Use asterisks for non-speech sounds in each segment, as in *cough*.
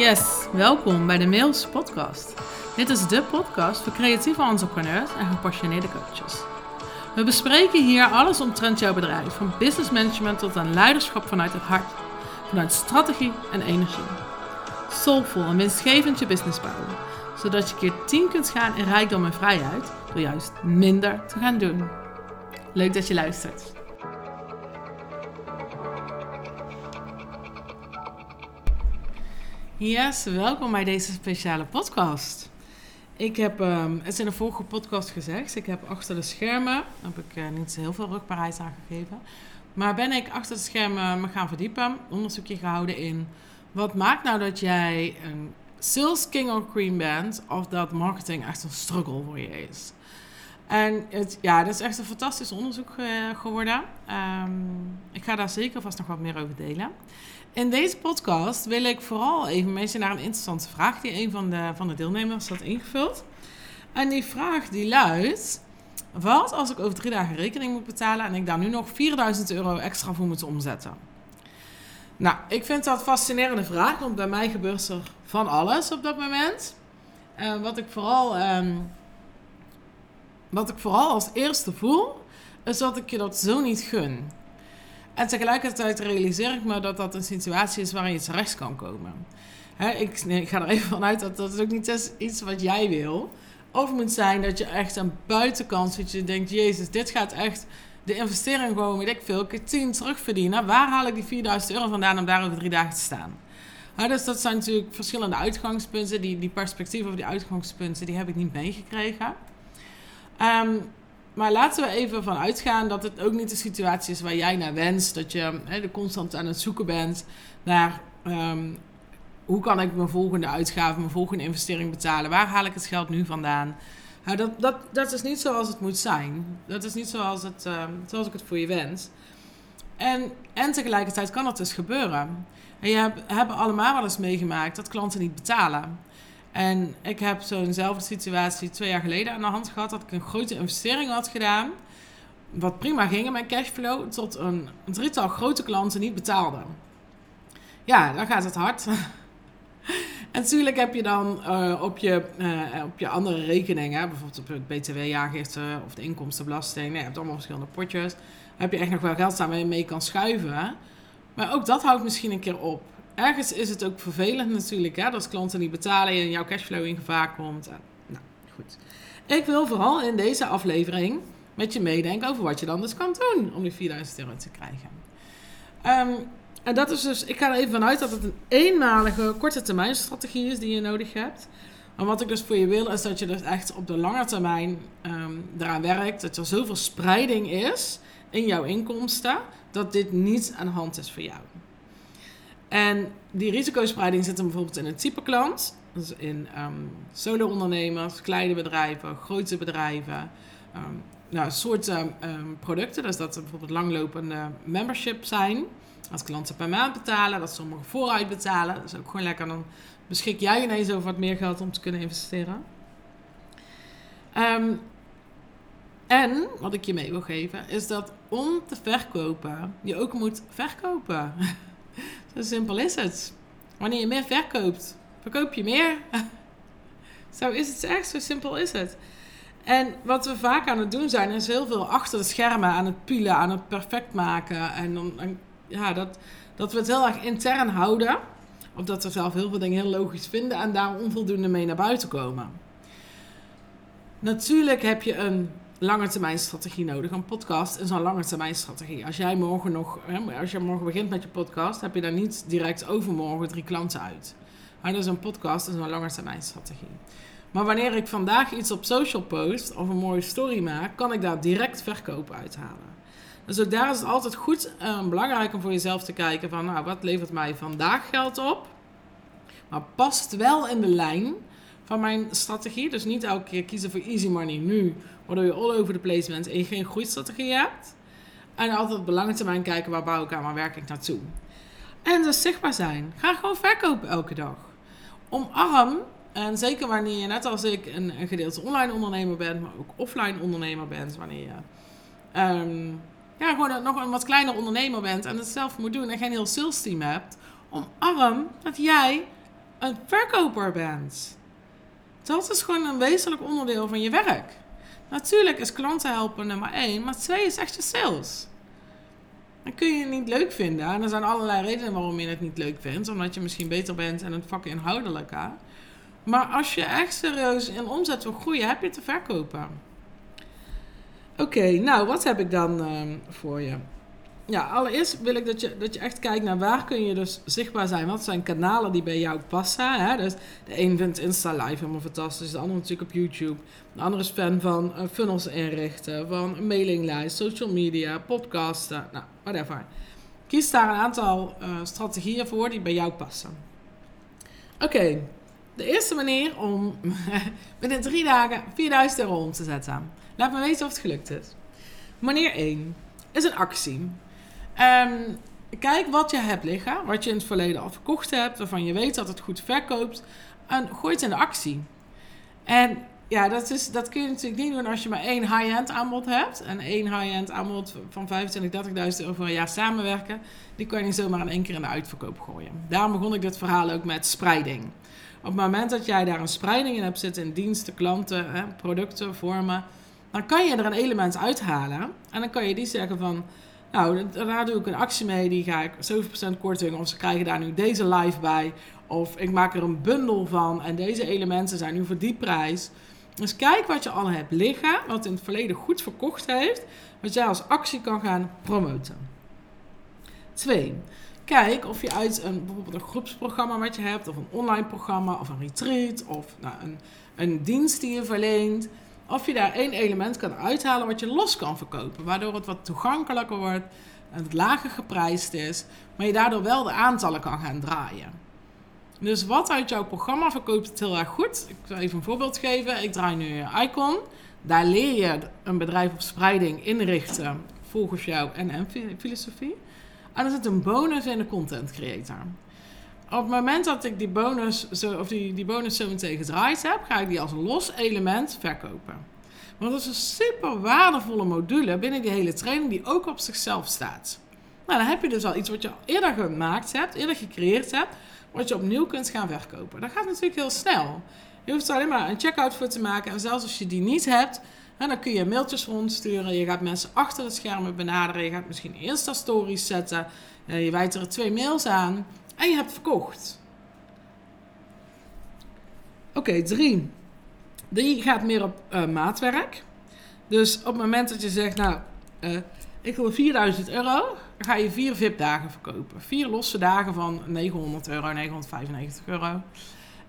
Yes, welkom bij de Mails Podcast. Dit is de podcast voor creatieve entrepreneurs en gepassioneerde coaches. We bespreken hier alles omtrent jouw bedrijf, van business management tot aan leiderschap vanuit het hart, vanuit strategie en energie. Soulful en winstgevend je business bouwen, zodat je keer 10 kunt gaan in rijkdom en vrijheid door juist minder te gaan doen. Leuk dat je luistert. Yes, welkom bij deze speciale podcast. Ik heb um, het in de vorige podcast gezegd. Ik heb achter de schermen, heb ik uh, niet heel veel rugbaarheid aangegeven. Maar ben ik achter de schermen me gaan verdiepen, onderzoekje gehouden in wat maakt nou dat jij een sales king or queen bent, of dat marketing echt een struggle voor je is. En het, ja, dat is echt een fantastisch onderzoek uh, geworden. Um, ik ga daar zeker vast nog wat meer over delen. In deze podcast wil ik vooral even mensen naar een interessante vraag die een van de, van de deelnemers had ingevuld. En die vraag die luidt: Wat als ik over drie dagen rekening moet betalen en ik daar nu nog 4000 euro extra voor moet omzetten? Nou, ik vind dat een fascinerende vraag, want bij mij gebeurt er van alles op dat moment. Uh, wat ik vooral. Um, wat ik vooral als eerste voel, is dat ik je dat zo niet gun. En tegelijkertijd realiseer ik me dat dat een situatie is waarin je terecht kan komen. ik, ik, ga er even vanuit dat dat ook niet is iets wat jij wil. Of moet zijn dat je echt aan buitenkant zit. Je denkt, jezus, dit gaat echt de investering gewoon, weet ik veel, keer 10 terugverdienen. Waar haal ik die 4000 euro vandaan om daar over drie dagen te staan? dus dat zijn natuurlijk verschillende uitgangspunten. Die, die perspectieven of die uitgangspunten, die heb ik niet meegekregen. Um, maar laten we even van uitgaan dat het ook niet de situatie is waar jij naar wenst. Dat je hè, constant aan het zoeken bent naar um, hoe kan ik mijn volgende uitgave, mijn volgende investering betalen? Waar haal ik het geld nu vandaan? Nou, dat, dat, dat is niet zoals het moet zijn. Dat is niet zoals, het, uh, zoals ik het voor je wens. En, en tegelijkertijd kan dat dus gebeuren. En je hebt, hebben allemaal wel eens meegemaakt dat klanten niet betalen. En ik heb zo'nzelfde situatie twee jaar geleden aan de hand gehad. Dat ik een grote investering had gedaan. Wat prima ging in mijn cashflow. Tot een, drietal grote klanten niet betaalden. Ja, dan gaat het hard. *laughs* en natuurlijk heb je dan uh, op, je, uh, op je andere rekeningen, bijvoorbeeld op het BTW-jaargifte of de inkomstenbelasting, nee, je hebt allemaal verschillende potjes, heb je echt nog wel geld staan waar je mee kan schuiven. Maar ook dat houdt misschien een keer op ergens is het ook vervelend natuurlijk, hè, als klanten niet betalen en jouw cashflow in gevaar komt. nou, goed. Ik wil vooral in deze aflevering met je meedenken over wat je dan dus kan doen om die 4000 euro te krijgen. Um, en dat is dus, ik ga er even vanuit dat het een eenmalige korte termijn strategie is die je nodig hebt. Maar wat ik dus voor je wil, is dat je dus echt op de lange termijn um, eraan werkt. Dat er zoveel spreiding is in jouw inkomsten, dat dit niet aan de hand is voor jou. En die risicospreiding zit hem bijvoorbeeld in een type klant. Dus in um, solo-ondernemers, kleine bedrijven, grote bedrijven. Um, nou, soorten um, producten. Dus dat er bijvoorbeeld langlopende membership zijn. Als klanten per maand betalen, dat sommigen vooruit betalen. Dat is ook gewoon lekker. Dan beschik jij ineens over wat meer geld om te kunnen investeren. en wat ik je mee wil geven, is dat om te verkopen, je ook moet verkopen. *laughs* Zo simpel is het. Wanneer je meer verkoopt, verkoop je meer. *laughs* zo is het echt, zo simpel is het. En wat we vaak aan het doen zijn, is heel veel achter de schermen aan het pielen, aan het perfect maken. En, dan, ja, dat, dat we het heel erg intern houden. Of dat we zelf heel veel dingen heel logisch vinden en daar onvoldoende mee naar buiten komen. Natuurlijk heb je een lange termijn strategie nodig. Een podcast is een lange termijn strategie. Als jij morgen nog, als je morgen begint met je podcast, heb je daar niet direct overmorgen drie klanten uit. Maar dus een podcast is een lange termijn strategie. Maar wanneer ik vandaag iets op social post of een mooie story maak, kan ik daar direct verkoop uithalen. Dus daar is het altijd goed uh, belangrijk om voor jezelf te kijken van, nou, wat levert mij vandaag geld op? Maar past wel in de lijn van mijn strategie. Dus niet elke keer kiezen voor easy money nu, waardoor je all over the place bent en je geen groeistrategie hebt. En altijd op lange termijn kijken waar bouw ik aan, waar werk ik naartoe. En dus zichtbaar zijn. Ga gewoon verkopen elke dag. Omarm, en zeker wanneer je net als ik een, een gedeelte online ondernemer bent, maar ook offline ondernemer bent, wanneer je um, ja, gewoon nog een wat kleiner ondernemer bent en het zelf moet doen en geen heel sales team hebt, omarm dat jij een verkoper bent. Dat is gewoon een wezenlijk onderdeel van je werk. Natuurlijk is klanten helpen nummer één, maar twee is echt je sales. Dan kun je het niet leuk vinden. En er zijn allerlei redenen waarom je het niet leuk vindt. Omdat je misschien beter bent in het vak inhoudelijke. Maar als je echt serieus in omzet wil groeien, heb je te verkopen. Oké, nou wat heb ik dan ehm, voor je? Ja, allereerst wil ik dat je, dat je echt kijkt naar waar kun je dus zichtbaar zijn. Wat zijn kanalen die bij jou passen. Hè? Dus de een vindt Insta Live helemaal fantastisch. De ander natuurlijk op YouTube. De andere is fan van uh, funnels inrichten. Van een mailinglijst, social media, podcasten. Nou, whatever. Kies daar een aantal uh, strategieën voor die bij jou passen. Oké, de eerste manier om *laughs* binnen drie dagen 4000 euro om te zetten. Laat me weten of het gelukt is. Manier 1 is een actie. Um, kijk wat je hebt liggen, wat je in het verleden al verkocht hebt, waarvan je weet dat het goed verkoopt. En gooi het in de actie. En ja, dat, is, dat kun je natuurlijk niet doen als je maar één high-end aanbod hebt. En één high-end aanbod van 25, 30.000 euro voor een jaar samenwerken. Die kan je niet zomaar in één keer in de uitverkoop gooien. Daarom begon ik dit verhaal ook met spreiding. Op het moment dat jij daar een spreiding in hebt zitten in diensten, klanten, hè, producten, vormen. Dan kan je er een element uithalen. En dan kan je die zeggen van... Nou, daar doe ik een actie mee, die ga ik 7% korting. Of ze krijgen daar nu deze live bij. Of ik maak er een bundel van en deze elementen zijn nu voor die prijs. Dus kijk wat je al hebt liggen, wat in het verleden goed verkocht heeft, wat jij als actie kan gaan promoten. Twee, kijk of je uit een, bijvoorbeeld een groepsprogramma wat je hebt, of een online programma, of een retreat, of nou, een, een dienst die je verleent, of je daar één element kan uithalen wat je los kan verkopen. Waardoor het wat toegankelijker wordt en het lager geprijsd is. Maar je daardoor wel de aantallen kan gaan draaien. Dus wat uit jouw programma verkoopt het heel erg goed. Ik zal even een voorbeeld geven. Ik draai nu Icon. Daar leer je een bedrijf op spreiding inrichten volgens jouw NM-filosofie. En er zit een bonus in de content creator. Op het moment dat ik die bonus, zo, of die, die bonus zo meteen gedraaid heb, ga ik die als los element verkopen. Want dat is een super waardevolle module binnen die hele training die ook op zichzelf staat. Nou, dan heb je dus al iets wat je eerder gemaakt hebt, eerder gecreëerd hebt, wat je opnieuw kunt gaan verkopen. Dat gaat natuurlijk heel snel. Je hoeft er alleen maar een checkout voor te maken. En zelfs als je die niet hebt, dan kun je mailtjes rondsturen. Je gaat mensen achter het schermen benaderen. Je gaat misschien Insta-stories zetten. Eh, je wijt er twee mails aan. En je hebt verkocht. Oké, drie. Die gaat meer op uh, maatwerk. Dus op het moment dat je zegt, nou, uh, ik wil 4000 euro, dan ga je vier VIP-dagen verkopen. Vier losse dagen van 900 euro, 995 euro.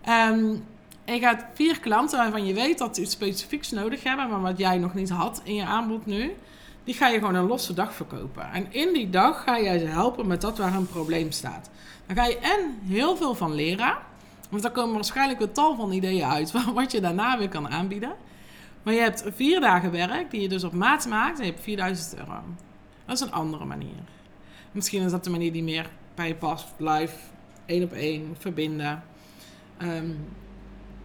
Um, en je gaat vier klanten waarvan je weet dat ze iets specifieks nodig hebben, maar wat jij nog niet had in je aanbod nu, die ga je gewoon een losse dag verkopen. En in die dag ga jij ze helpen met dat waar een probleem staat. Dan ga je en heel veel van leren. Want daar komen waarschijnlijk een tal van ideeën uit *laughs* wat je daarna weer kan aanbieden. Maar je hebt vier dagen werk die je dus op maat maakt en je hebt 4000 euro. Dat is een andere manier. Misschien is dat de manier die meer bij je past. Live, één op één, verbinden. Ehm,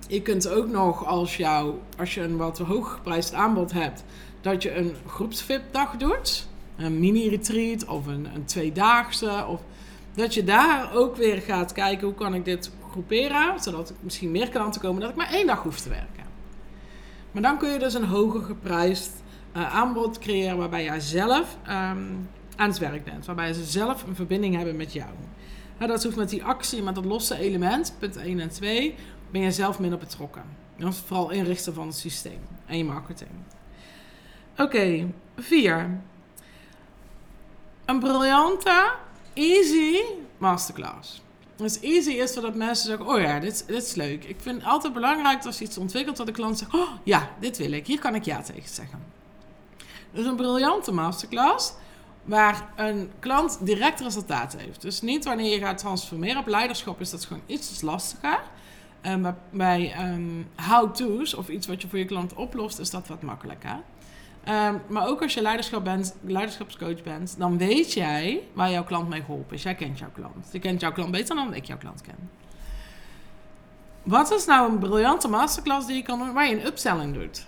je kunt ook nog, als, jou, als je een wat hoog geprijsd aanbod hebt, dat je een groepsvip-dag doet. Een mini-retreat of een, een tweedaagse. Of dat je daar ook weer gaat kijken hoe kan ik dit groeperen, zodat ik misschien meer klanten komen, dat ik maar één dag hoef te werken. Maar dan kun je dus een hoger geprijsd uh, aanbod creëren waarbij jij zelf um, aan het werk bent. Waarbij ze zelf een verbinding hebben met jou. Nou, dat hoeft met die actie, met dat losse element, punt 1 en 2, ben je zelf minder betrokken. Dan vooral inrichten van het systeem en je marketing. Oké, 4. Een briljante easy masterclass. Dus easy is zodat mensen zeggen, oh ja, dit, dit is leuk. Ik vind het altijd belangrijk als je iets ontwikkelt dat de klant zegt, oh ja, dit wil ik. Hier kan ik ja tegen zeggen. Dus een briljante masterclass waar een klant direct resultaat heeft. Dus niet wanneer je gaat transformeren op leiderschap is dat gewoon iets lastiger. Maar bij um, how-to's of iets wat je voor je klant oplost is dat wat makkelijker. Um, maar ook als je leiderschap bent, leiderschapscoach bent, dan weet jij waar jouw klant mee geholpen is. Jij kent jouw klant. Je kent jouw klant beter dan ik jouw klant ken. Wat is nou een briljante masterclass die je kan doen waar je een upselling doet?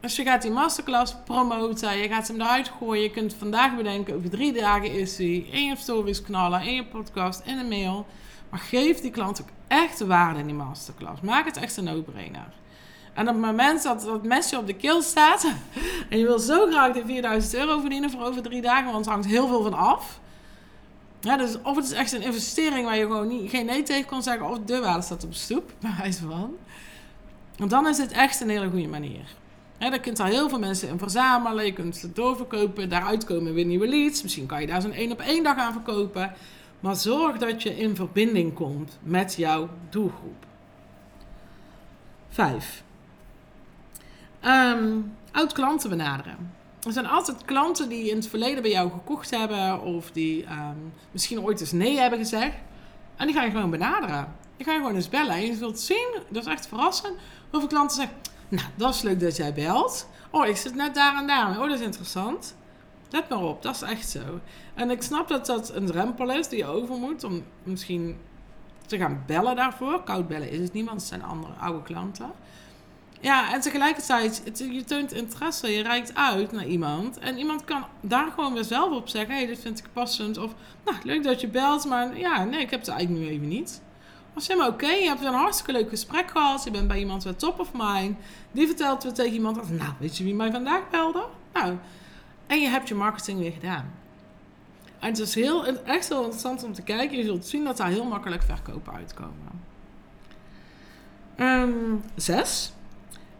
Dus je gaat die masterclass promoten, je gaat hem eruit gooien. Je kunt vandaag bedenken, over drie dagen is hij in je stories knallen, in je podcast, in een mail. Maar geef die klant ook echt de waarde in die masterclass. Maak het echt een no-brainer. En op het moment dat dat mesje op de keel staat en je wil zo graag die 4000 euro verdienen voor over drie dagen, want er hangt heel veel van af. Dus of het is echt een investering waar je gewoon niet, geen nee tegen kan zeggen, of de waarde staat op de stoep, *laughs* bij wijze van. Want dan is het echt een hele goede manier. Ja, daar kunt al heel veel mensen in verzamelen. Je kunt ze doorverkopen. Daaruit komen weer nieuwe leads. Misschien kan je daar zo'n één op één dag aan verkopen. Maar zorg dat je in verbinding komt met jouw doelgroep. Vijf. Um, oud-klanten benaderen. Er zijn altijd klanten die in het verleden bij jou gekocht hebben. Of die ehm, misschien ooit eens nee hebben gezegd. En die ga je gewoon benaderen. Die ga je gewoon eens bellen. En je zult zien, dat is echt verrassend, hoeveel klanten zeggen... Nou, dat is leuk dat jij belt. Oh, ik zit net daar en daar. Oh, dat is interessant. Let maar op, dat is echt zo. En ik snap dat dat een drempel is die je over moet om misschien te gaan bellen daarvoor. Koud bellen is het niet, want het zijn andere oude klanten. Ja, en tegelijkertijd, het, je toont interesse, je reikt uit naar iemand. En iemand kan daar gewoon weer zelf op zeggen: hé, hey, dit vind ik passend. Of, nou, leuk dat je belt, maar ja, nee, ik heb het eigenlijk nu even niet. Was helemaal oké. Je hebt een hartstikke leuk gesprek gehad. Je bent bij iemand weer top of mind. Die vertelt weer tegen iemand. Nou, weet je wie mij vandaag belde? Nou, en je hebt je marketing weer gedaan. En het is heel, echt heel interessant om te kijken. Je zult zien dat daar heel makkelijk verkopen uitkomen. Um, zes.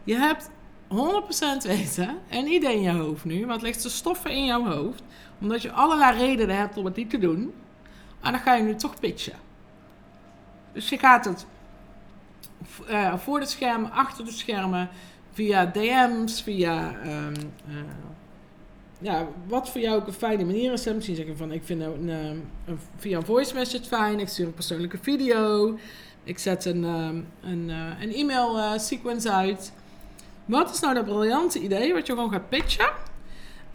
Je hebt 100% weten en idee in je hoofd nu. Wat ligt te stoffen in jouw hoofd. Omdat je allerlei redenen hebt om het niet te doen. En dan ga je nu toch pitchen. Dus je gaat het uh, voor de schermen, achter de schermen, via DM's, via um, uh, ja, wat voor jou ook een fijne manier is. Misschien zeggen van ik vind een, een, via een voice message fijn, ik stuur een persoonlijke video, ik zet een, um, een, uh, een e-mail sequence uit. Wat is nou dat briljante idee wat je gewoon gaat pitchen?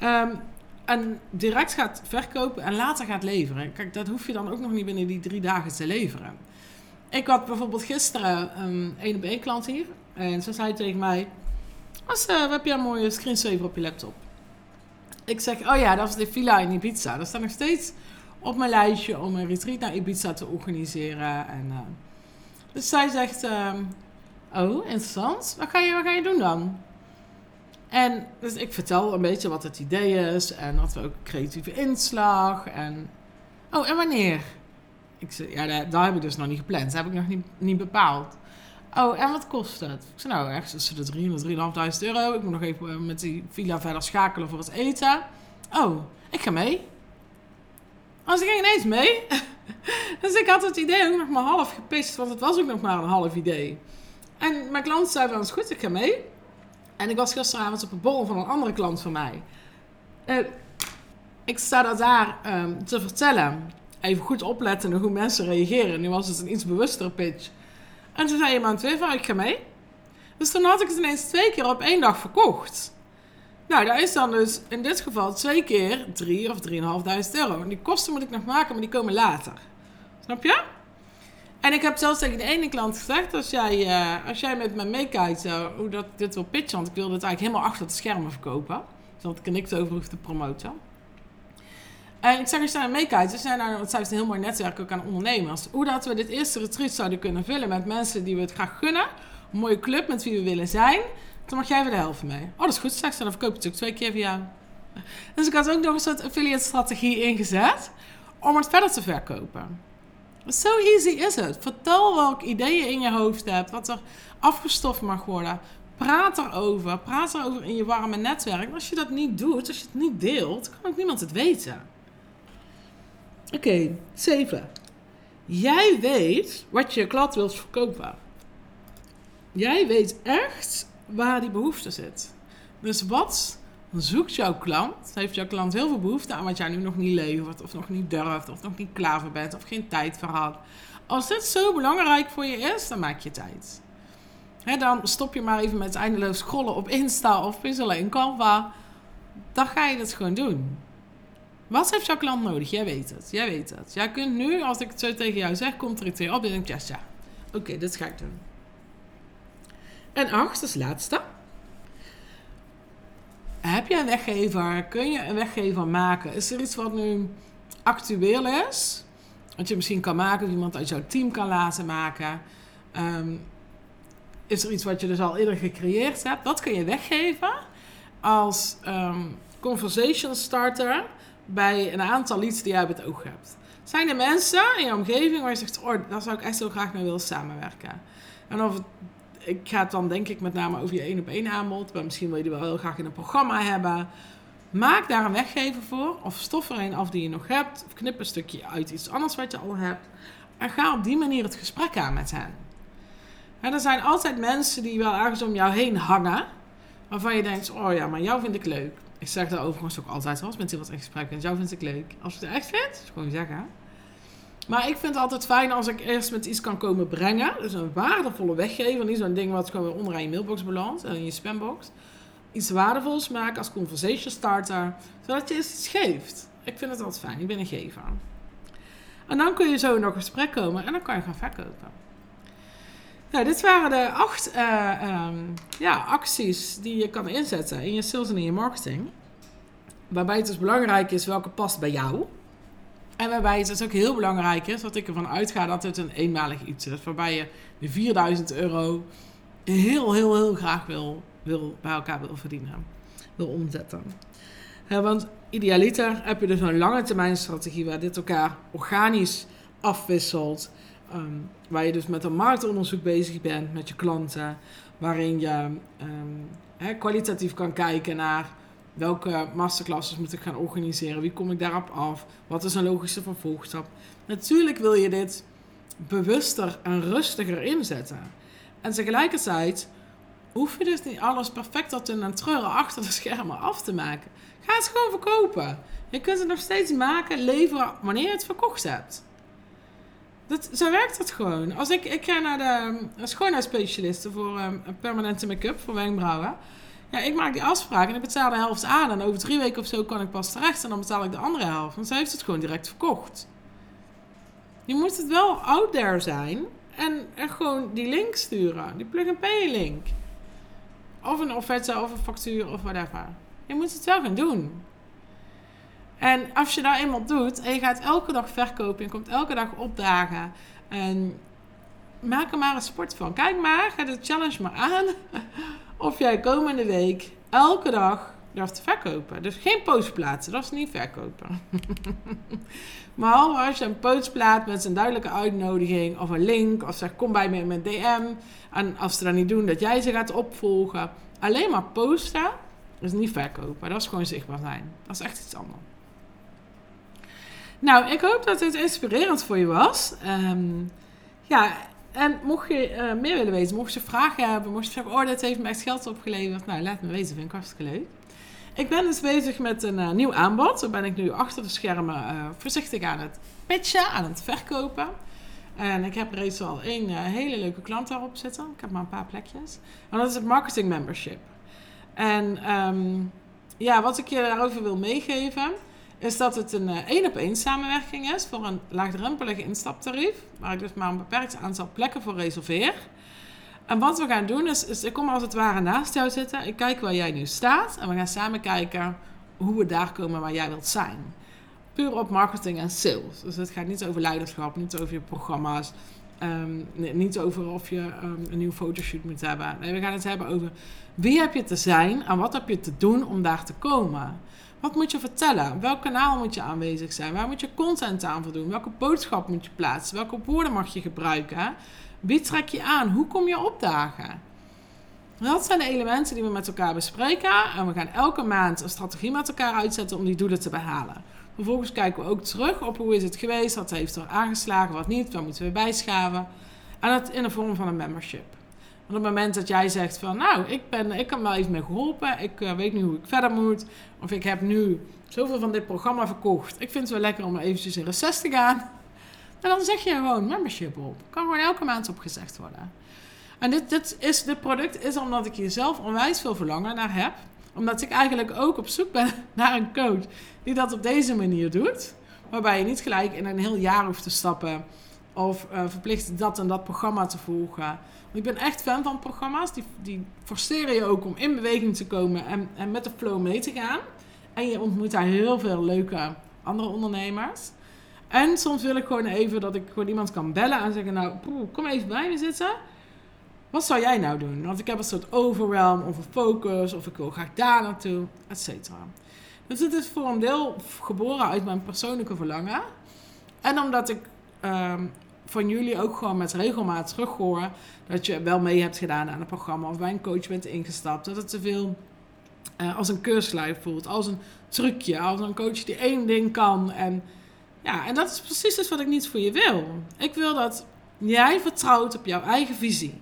Um, en direct gaat verkopen en later gaat leveren. Kijk, dat hoef je dan ook nog niet binnen die drie dagen te leveren. Ik had bijvoorbeeld gisteren een een op één klant hier. En ze zei tegen mij... Als, uh, heb je een mooie screensaver op je laptop? Ik zeg, oh ja, dat is de villa in Ibiza. Dat staat nog steeds op mijn lijstje om een retreat naar Ibiza te organiseren. En, uh, dus zij zegt, uh, oh, interessant. Wat ga, je, wat ga je doen dan? En dus ik vertel een beetje wat het idee is. En dat we ook creatieve inslag. En, oh, en wanneer? Ik zei, ja, dat heb ik dus nog niet gepland. Dat heb ik nog niet, niet bepaald. Oh, en wat kost het? Ik zei, nou, ergens tussen de 300 3.500 euro. Ik moet nog even eh, met die villa verder schakelen voor het eten. Oh, ik ga mee. Als ik ging ineens mee. *laughs* dus ik had het idee ook nog maar half gepist, want het was ook nog maar een half idee. En mijn klant zei van, is goed, ik ga mee. En ik was gisteravond op een borrel van een andere klant van mij. Uh, ik sta dat daar um, te vertellen even goed opletten hoe mensen reageren. Nu was het een iets bewustere pitch. En toen zei iemand weer van, ik ga mee. Dus toen had ik het ineens twee keer op één dag verkocht. Nou, dat is dan dus in dit geval twee keer drie of drieënhalfduizend euro. En die kosten moet ik nog maken, maar die komen later. Snap je? En ik heb zelfs tegen de ene klant gezegd, als jij, uh, als jij met me meekijkt uh, hoe dat dit wil pitchen, want ik wilde het eigenlijk helemaal achter de schermen verkopen. Zodat ik er niks over hoef te promoten. En ik zeg, als je daar meekijkt, zijn want een heel mooi netwerk ook aan ondernemers. Hoe dat we dit eerste retreat zouden kunnen vullen met mensen die we het graag gunnen. Een mooie club met wie we willen zijn. Dan mag jij weer de helft mee. Oh, dat is goed. Straks dan verkoop het natuurlijk twee keer via Dus ik had ook nog een soort affiliate strategie ingezet. Om het verder te verkopen. Zo easy is het. Vertel welke ideeën in je hoofd hebt. Wat er afgestoft mag worden. Praat erover. Praat erover in je warme netwerk. Als je dat niet doet, als je het niet deelt, kan ook niemand het weten. Oké, okay, 7. Jij weet wat je klant wilt verkopen. Jij weet echt waar die behoefte zit. Dus wat zoekt jouw klant? Heeft jouw klant heel veel behoefte aan wat jij nu nog niet levert, of nog niet durft, of nog niet klaar voor bent, of geen tijd voor had? Als dit zo belangrijk voor je is, dan maak je tijd. dan stop je maar even met eindeloos scrollen op Insta of puzzelen in Canva. Dan ga je het gewoon doen. Wat heeft jouw klant nodig? Jij weet het. Jij weet het. Jij kunt nu, als ik het zo tegen jou zeg, komt er iets weer op. Dan denk ik, ja, Oké, okay, dit ga ik doen. En acht, dat is laatste. Je een weggever? Kun je een weggever maken? Is er iets wat nu actueel is? wat je misschien kan maken, of iemand uit jouw team kan laten maken. Ehm, is er iets wat je dus al eerder gecreëerd hebt? Dat kun je weggeven als ehm, conversation starter bij een aantal leads die jij op het oog hebt. Zijn er mensen in je omgeving waar je zegt, oh, daar zou ik echt zo graag mee willen samenwerken? En of ik ga het dan denk ik met name over je één op één aanbod, maar misschien wil je die wel heel graag in een programma hebben. Maak daar een weggever voor, of stof er een af die je nog hebt, of knip een stukje uit iets anders wat je al hebt. En ga op die manier het gesprek aan met hen. En er zijn altijd mensen die wel ergens om jou heen hangen, waarvan je denkt, oh ja, maar jou vind ik leuk. Ik zeg dat overigens ook altijd als met iemand in gesprek bent. Jou vind ik leuk. Als je het echt vindt, gewoon zeggen. Maar ik vind het altijd fijn als ik eerst met iets kan komen brengen. Dus een waardevolle weggever. Niet zo'n ding wat gewoon onderaan je mailbox belandt. En in je spambox. Iets waardevols maken als conversation starter. Zodat je eens iets geeft. Ik vind het altijd fijn. Ik ben een gever. En dan kun je zo nog een gesprek komen. En dan kan je gaan verkopen. Nou, dit waren de acht uh, um, ja, acties die je kan inzetten in je sales en in je marketing. Waarbij het dus belangrijk is welke past bij jou. En waarbij het dus ook heel belangrijk is, wat ik ervan uitga, dat het een eenmalig iets is. Waarbij je de 4000 euro heel, heel, heel graag wil, wil, bij elkaar wil verdienen. Wil omzetten. want idealiter heb je dus een lange termijn strategie waar dit elkaar organisch afwisselt. Um, waar je dus met een marktonderzoek bezig bent met je klanten. Waarin je um, kwalitatief kan kijken naar welke masterclasses moet ik gaan organiseren. Wie kom ik daarop af? Wat is een logische vervolgstap? Natuurlijk wil je dit bewuster en rustiger inzetten. En tegelijkertijd hoef je dus niet alles perfect tot in een treuren achter de schermen af te maken. Ga het gewoon verkopen. Je kunt het nog steeds maken, leveren wanneer je het verkocht hebt. Dat, zo werkt het gewoon. Als ik, ik ga naar de schoonheidsspecialisten voor um, permanente make-up, voor wenkbrauwen. Ja, ik maak die afspraak en ik betaal de helft aan. En over drie weken of zo kan ik pas terecht en dan betaal ik de andere helft. Want zij heeft het gewoon direct verkocht. Je moet het wel out there zijn en, en gewoon die link sturen. Die plug-and-pay link. Of een offerte of een factuur of whatever. Je moet het wel gaan doen. En als je dat eenmaal doet en je gaat elke dag verkopen, je komt elke dag opdagen en maak er maar een sport van. Kijk maar, ga de challenge maar aan *laughs* of jij komende week elke dag durft te verkopen. Dus geen post plaatsen, dat is niet verkopen. *laughs* maar als je een post plaatst met een duidelijke uitnodiging of een link of zeg kom bij me in mijn DM en als ze dat niet doen, dat jij ze gaat opvolgen. Alleen maar posten is niet verkopen, dat is gewoon zichtbaar zijn. Dat is echt iets anders. Nou, ik hoop dat dit inspirerend voor je was. Ehm, ja, en mocht je uh, meer willen weten, mocht je vragen hebben, mocht je zeggen, oh, dit heeft me echt geld opgeleverd. Nou, laat me weten, vind ik hartstikke leuk. Ik ben dus bezig met een uh, nieuw aanbod. Daar ben ik nu achter de schermen uh, voorzichtig aan het pitchen, aan het verkopen. En ik heb reeds al één hele leuke klant daarop zitten. Ik heb maar een paar plekjes. En dat is het marketing membership. En um, ja, wat ik je daarover wil meegeven is dat het een eh, één op één samenwerking is voor een laagdrempelige instaptarief, waar ik dus maar een beperkt aantal plekken voor reserveer. En wat we gaan doen is, ik kom als het ware naast jou zitten, ik kijk waar jij nu staat en we gaan samen kijken hoe we daar komen waar jij wilt zijn. Puur op marketing en sales. Dus het gaat niet over leiderschap, niet over je programma's, ehm, niet over of je ehm, een nieuwe fotoshoot moet hebben. Nee, we gaan het hebben over wie heb je te zijn en wat heb je te doen om daar te komen. Wat moet je vertellen? Welk kanaal moet je aanwezig zijn? Waar moet je content aan voldoen? Welke boodschap moet je plaatsen? Welke woorden mag je gebruiken? Wie trek je aan? Hoe kom je opdagen? Dat zijn de elementen die we met elkaar bespreken. En we gaan elke maand een strategie met elkaar uitzetten om die doelen te behalen. Vervolgens kijken we ook terug op hoe is het geweest, wat heeft er aangeslagen, wat niet, wat moeten we bijschaven. En dat in de vorm van een membership op het moment dat jij zegt van, nou, ik, ben, ik kan wel even mee geholpen, ik uh, weet nu hoe ik verder moet, of ik heb nu zoveel van dit programma verkocht, ik vind het wel lekker om eventjes in reces te gaan, en dan zeg je gewoon membership op. Kan gewoon elke maand opgezegd worden. En dit, dit, is, dit product is omdat ik hier zelf onwijs veel verlangen naar heb. Omdat ik eigenlijk ook op zoek ben *laughs* naar een coach die dat op deze manier doet. Waarbij je niet gelijk in een heel jaar hoeft te stappen. Of uh, verplicht dat en dat programma te volgen. Ik ben echt fan van programma's. Die, die forceren je ook om in beweging te komen en, en met de flow mee te gaan. En je ontmoet daar heel veel leuke andere ondernemers. En soms wil ik gewoon even dat ik gewoon iemand kan bellen en zeggen, nou, kom even bij me zitten. Wat zou jij nou doen? Want ik heb een soort overwhelm, overfocus, of ik wil graag daar naartoe, et cetera. Dus het is voor een deel geboren uit mijn persoonlijke verlangen. En omdat ik ehm, van jullie ook gewoon met regelmaat terughoor dat je wel mee hebt gedaan aan het programma of bij een coach bent ingestapt. Dat het te veel uh, als een keurslijf voelt, als een trucje, als een coach die één ding kan. En ja, en dat is precies dus wat ik niet voor je wil. Ik wil dat jij vertrouwt op jouw eigen visie.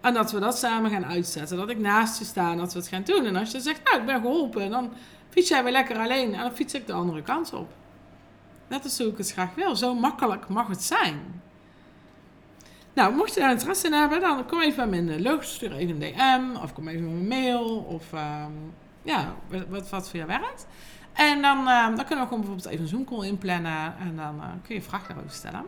En dat we dat samen gaan uitzetten. Dat ik naast je sta en dat we het gaan doen. En als je zegt, nou, ik ben geholpen, dan fiets jij weer lekker alleen en dan fiets ik de andere kant op. Net als hoe ik het graag wil. Zo makkelijk mag het zijn. Nou, mocht je daar interesse in hebben, dan kom even bij mijn logo, stuur even een DM of kom even met mijn mail of uh, ja, wat, wat voor jou werkt. En dan, uh, dan kunnen we gewoon bijvoorbeeld even een Zoom call inplannen en dan uh, kun je vragen daarover stellen.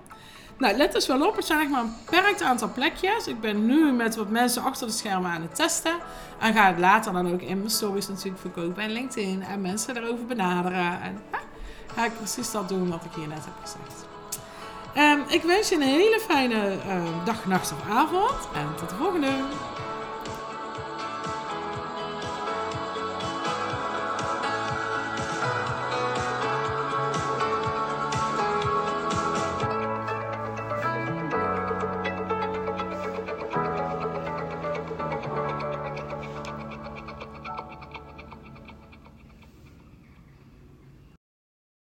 Nou, let dus wel op, er zijn echt maar een beperkt aantal plekjes. Ik ben nu met wat mensen achter de schermen aan het testen. En ga het later dan ook in mijn stories natuurlijk verkopen en LinkedIn en mensen erover benaderen. En ga ik precies dat doen wat ik hier net heb gezegd. Um, ik wens je een hele fijne uh, dag, nacht of avond. En tot de volgende.